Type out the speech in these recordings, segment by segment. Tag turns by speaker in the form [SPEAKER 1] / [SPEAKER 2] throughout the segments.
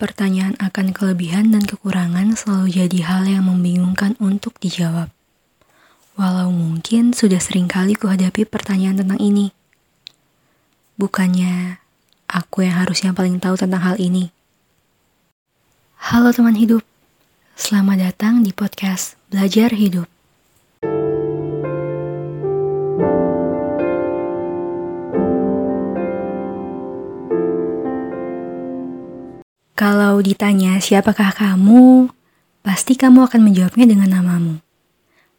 [SPEAKER 1] Pertanyaan akan kelebihan dan kekurangan selalu jadi hal yang membingungkan untuk dijawab. Walau mungkin sudah sering kali kuhadapi pertanyaan tentang ini. Bukannya aku yang harusnya paling tahu tentang hal ini. Halo teman hidup, selamat datang di podcast Belajar Hidup. Kalau ditanya siapakah kamu, pasti kamu akan menjawabnya dengan namamu.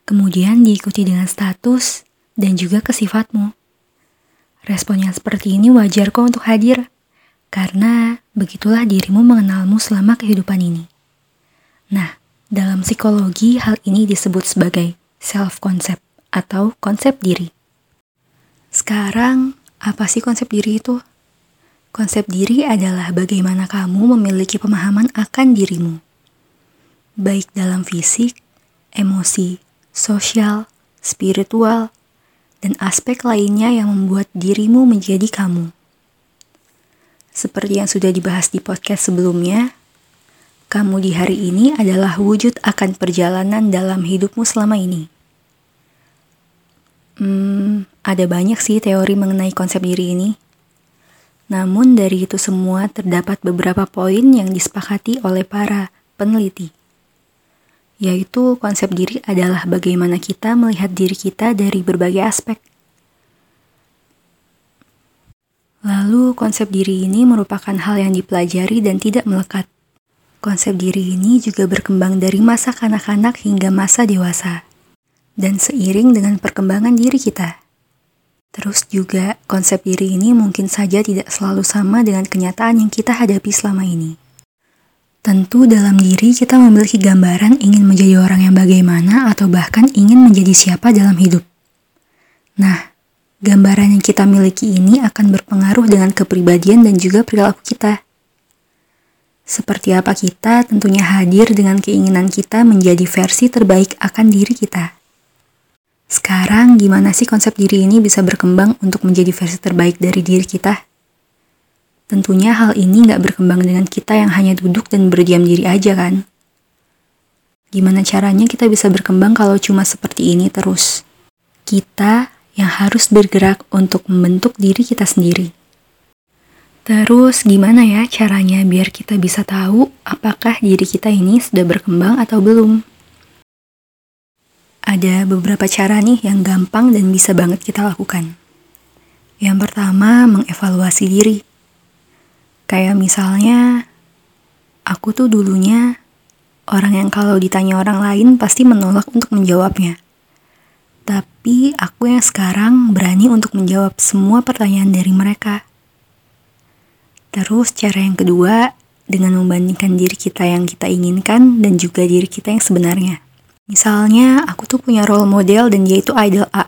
[SPEAKER 1] Kemudian diikuti dengan status dan juga kesifatmu. Respon yang seperti ini wajar kok untuk hadir, karena begitulah dirimu mengenalmu selama kehidupan ini. Nah, dalam psikologi hal ini disebut sebagai self-concept atau konsep diri. Sekarang, apa sih konsep diri itu? Konsep diri adalah bagaimana kamu memiliki pemahaman akan dirimu, baik dalam fisik, emosi, sosial, spiritual, dan aspek lainnya yang membuat dirimu menjadi kamu. Seperti yang sudah dibahas di podcast sebelumnya, kamu di hari ini adalah wujud akan perjalanan dalam hidupmu selama ini. Hmm, ada banyak sih teori mengenai konsep diri ini namun dari itu semua terdapat beberapa poin yang disepakati oleh para peneliti. Yaitu konsep diri adalah bagaimana kita melihat diri kita dari berbagai aspek. Lalu konsep diri ini merupakan hal yang dipelajari dan tidak melekat. Konsep diri ini juga berkembang dari masa kanak-kanak hingga masa dewasa. Dan seiring dengan perkembangan diri kita. Terus juga, konsep diri ini mungkin saja tidak selalu sama dengan kenyataan yang kita hadapi selama ini. Tentu dalam diri kita memiliki gambaran ingin menjadi orang yang bagaimana atau bahkan ingin menjadi siapa dalam hidup. Nah, gambaran yang kita miliki ini akan berpengaruh dengan kepribadian dan juga perilaku kita. Seperti apa kita tentunya hadir dengan keinginan kita menjadi versi terbaik akan diri kita. Sekarang gimana sih konsep diri ini bisa berkembang untuk menjadi versi terbaik dari diri kita? Tentunya hal ini nggak berkembang dengan kita yang hanya duduk dan berdiam diri aja kan? Gimana caranya kita bisa berkembang kalau cuma seperti ini terus? Kita yang harus bergerak untuk membentuk diri kita sendiri. Terus gimana ya caranya biar kita bisa tahu apakah diri kita ini sudah berkembang atau belum? Ada beberapa cara nih yang gampang dan bisa banget kita lakukan. Yang pertama, mengevaluasi diri. Kayak misalnya, aku tuh dulunya orang yang kalau ditanya orang lain pasti menolak untuk menjawabnya. Tapi aku yang sekarang berani untuk menjawab semua pertanyaan dari mereka. Terus cara yang kedua, dengan membandingkan diri kita yang kita inginkan dan juga diri kita yang sebenarnya. Misalnya, aku tuh punya role model dan dia itu idol A.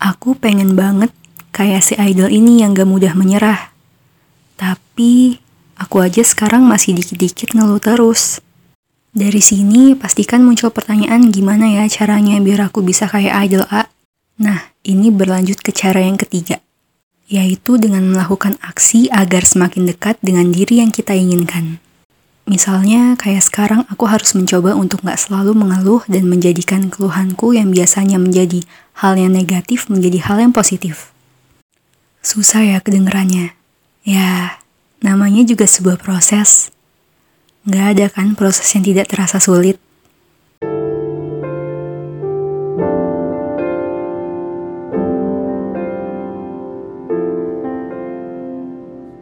[SPEAKER 1] Aku pengen banget kayak si idol ini yang gak mudah menyerah. Tapi, aku aja sekarang masih dikit-dikit ngeluh terus. Dari sini, pastikan muncul pertanyaan gimana ya caranya biar aku bisa kayak idol A. Nah, ini berlanjut ke cara yang ketiga, yaitu dengan melakukan aksi agar semakin dekat dengan diri yang kita inginkan. Misalnya, kayak sekarang aku harus mencoba untuk gak selalu mengeluh dan menjadikan keluhanku yang biasanya menjadi hal yang negatif menjadi hal yang positif. Susah ya kedengerannya. Ya, namanya juga sebuah proses. Gak ada kan proses yang tidak terasa sulit.